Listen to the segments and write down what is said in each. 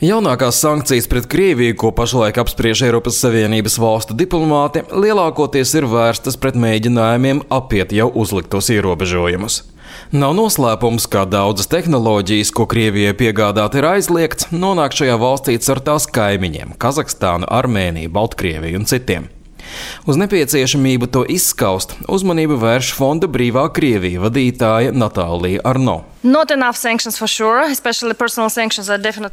Jaunākās sankcijas pret Krieviju, ko pašlaik apspriež Eiropas Savienības valstu diplomāti, lielākoties ir vērstas pret mēģinājumiem apiet jau uzliktos ierobežojumus. Nav noslēpums, ka daudzas tehnoloģijas, ko Krievijai piegādāt ir aizliegts, nonāk šajā valstī ar tās kaimiņiem - Kazahstānu, Armēniju, Baltkrieviju un citiem. Uz nepieciešamību to izskaust uzmanību vērš Fonda Brīvā Krievija vadītāja Natālija Arno. Sure.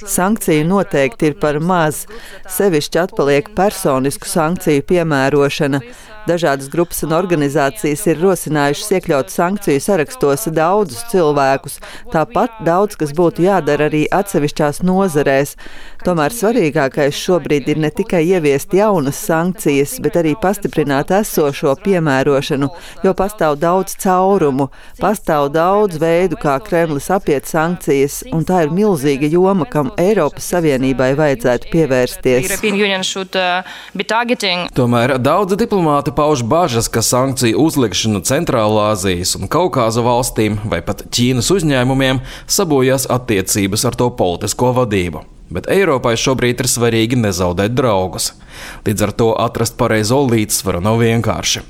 Sankciju noteikti ir par maz. Sevišķi atpaliek personisku sankciju piemērošana. Dažādas grupas un organizācijas ir rosinājušas iekļaut sankciju sarakstos daudzus cilvēkus. Tāpat daudz, kas būtu jādara arī atsevišķās nozarēs. Tomēr svarīgākais šobrīd ir ne tikai ieviest jaunas sankcijas, bet arī pastiprināt esošo piemērošanu, jo pastāv daudz caurumu, pastāv daudz veidu, kā Kremlis apiet sankcijas, un tā ir milzīga joma, kam Eiropas Savienībai vajadzētu pievērsties. Tomēr daudzi diplomāti pauž bažas, ka sankciju uzlikšana Centrālā Azijas un Kaukāza valstīm vai pat Ķīnas uzņēmumiem sabojās attiecības ar to politisko vadību. Bet Eiropai šobrīd ir svarīgi nezaudēt draugus. Līdz ar to atrast pareizo līdzsvaru nav vienkārši.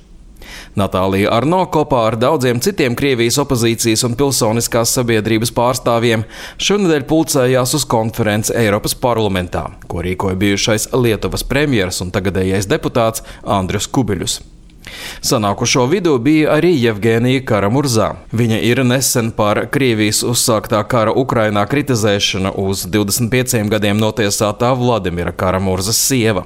Natālija Arno kopā ar daudziem citiem Krievijas opozīcijas un pilsoniskās sabiedrības pārstāvjiem šonadēļ pulcējās uz konferenci Eiropas parlamentā, ko rīkoja bijušais Lietuvas premjeras un tagadējais deputāts Andrius Kubiļus. Sanākušo vidū bija arī Jevģēnija Karamurzā. Viņa ir nesen par Krievijas uzsāktā kara Ukrainā kritizēšanu uz 25 gadiem notiesātā Vladimira Karamurzas sieva.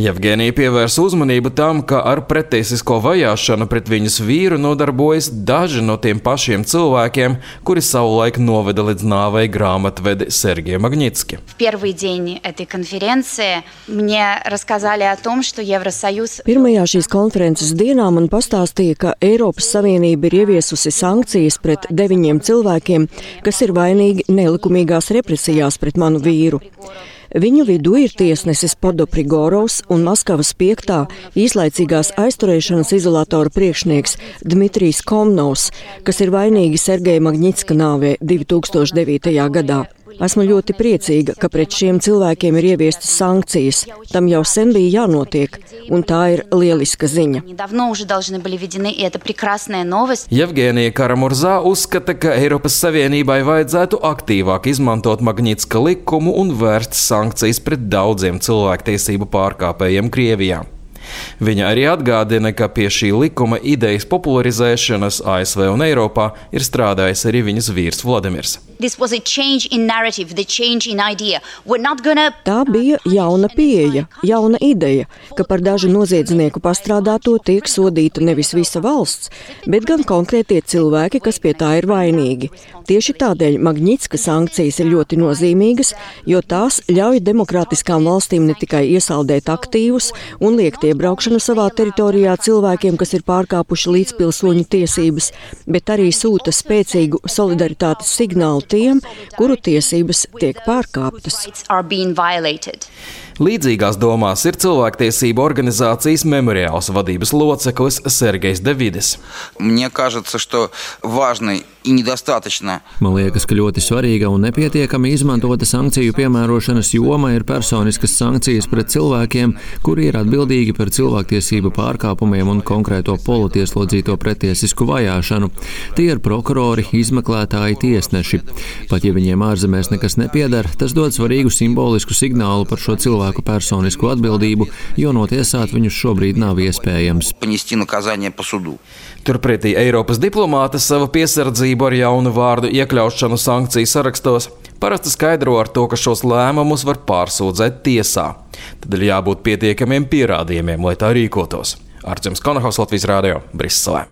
Jevģēnija pievērsa uzmanību tam, ka ar pretiesisko vajāšanu pret viņas vīru nodarbojas daži no tiem pašiem cilvēkiem, kuri savulaik noveda līdz nāvei grāmatvedi Sergeja Magnitski. Pirmajā šīs konferences dienā man pastāstīja, ka Eiropas Savienība ir ieviesusi sankcijas pret deviņiem cilvēkiem, kas ir vainīgi nelikumīgās represijās pret manu vīru. Viņu vidū ir tiesnesis Podoprigorovs un Maskavas 5. īslaicīgās aizturēšanas izolatora priekšnieks Dmitrijs Komnovs, kas ir vainīgi Sergeja Magnitska nāvē 2009. gadā. Esmu ļoti priecīga, ka pret šiem cilvēkiem ir ieviestas sankcijas. Tam jau sen bija jānotiek, un tā ir lieliska ziņa. Jevģēnija Karamurzā uzskata, ka Eiropas Savienībai vajadzētu aktīvāk izmantot Magnitska likumu un vērst sankcijas pret daudziem cilvēktiesību pārkāpējiem Krievijā. Viņa arī atgādina, ka pie šī likuma idejas popularizēšanas ASV un Eiropā ir strādājis arī viņas vīrs Vladimirs. Gonna... Tā bija jauna pieeja, jauna ideja, ka par dažu noziedznieku pastrādāto tiek sodīta nevis visa valsts, bet gan konkrētie cilvēki, kas pie tā ir vainīgi. Tieši tādēļ Magnitska sankcijas ir ļoti nozīmīgas, jo tās ļauj demokrātiskām valstīm ne tikai iesaldēt aktīvus un liekt iebraukšanu savā teritorijā cilvēkiem, kas ir pārkāpuši līdzpilsoņu tiesības, bet arī sūta spēcīgu solidaritātes signālu tiem, kuru tiesības tiek pārkāptas. Līdzīgās domās ir cilvēktiesību organizācijas memoriāls vadības loceklis Sergejs Davidis. Man liekas, ka ļoti svarīga un nepietiekami izmantota sankciju piemērošanas joma ir personiskas sankcijas pret cilvēkiem, kuri ir atbildīgi par cilvēktiesību pārkāpumiem un konkrēto politieslodzīto pretiesisku vajāšanu. Tie ir prokurori, izmeklētāji, tiesneši. Pat ja viņiem ārzemēs nekas nepiedara, tas dod svarīgu simbolisku signālu par šo cilvēku cilvēku personisku atbildību, jo notiesāt viņus šobrīd nav iespējams. Turpretī Eiropas diplomāte savu piesardzību ar jaunu vārdu iekļaušanu sankciju sarakstos parasti skaidro ar to, ka šos lēmumus var pārsūdzēt tiesā. Tad ir jābūt pietiekamiem pierādījumiem, lai tā rīkotos. Arcēns Konahaus Latvijas Rādio Briselē.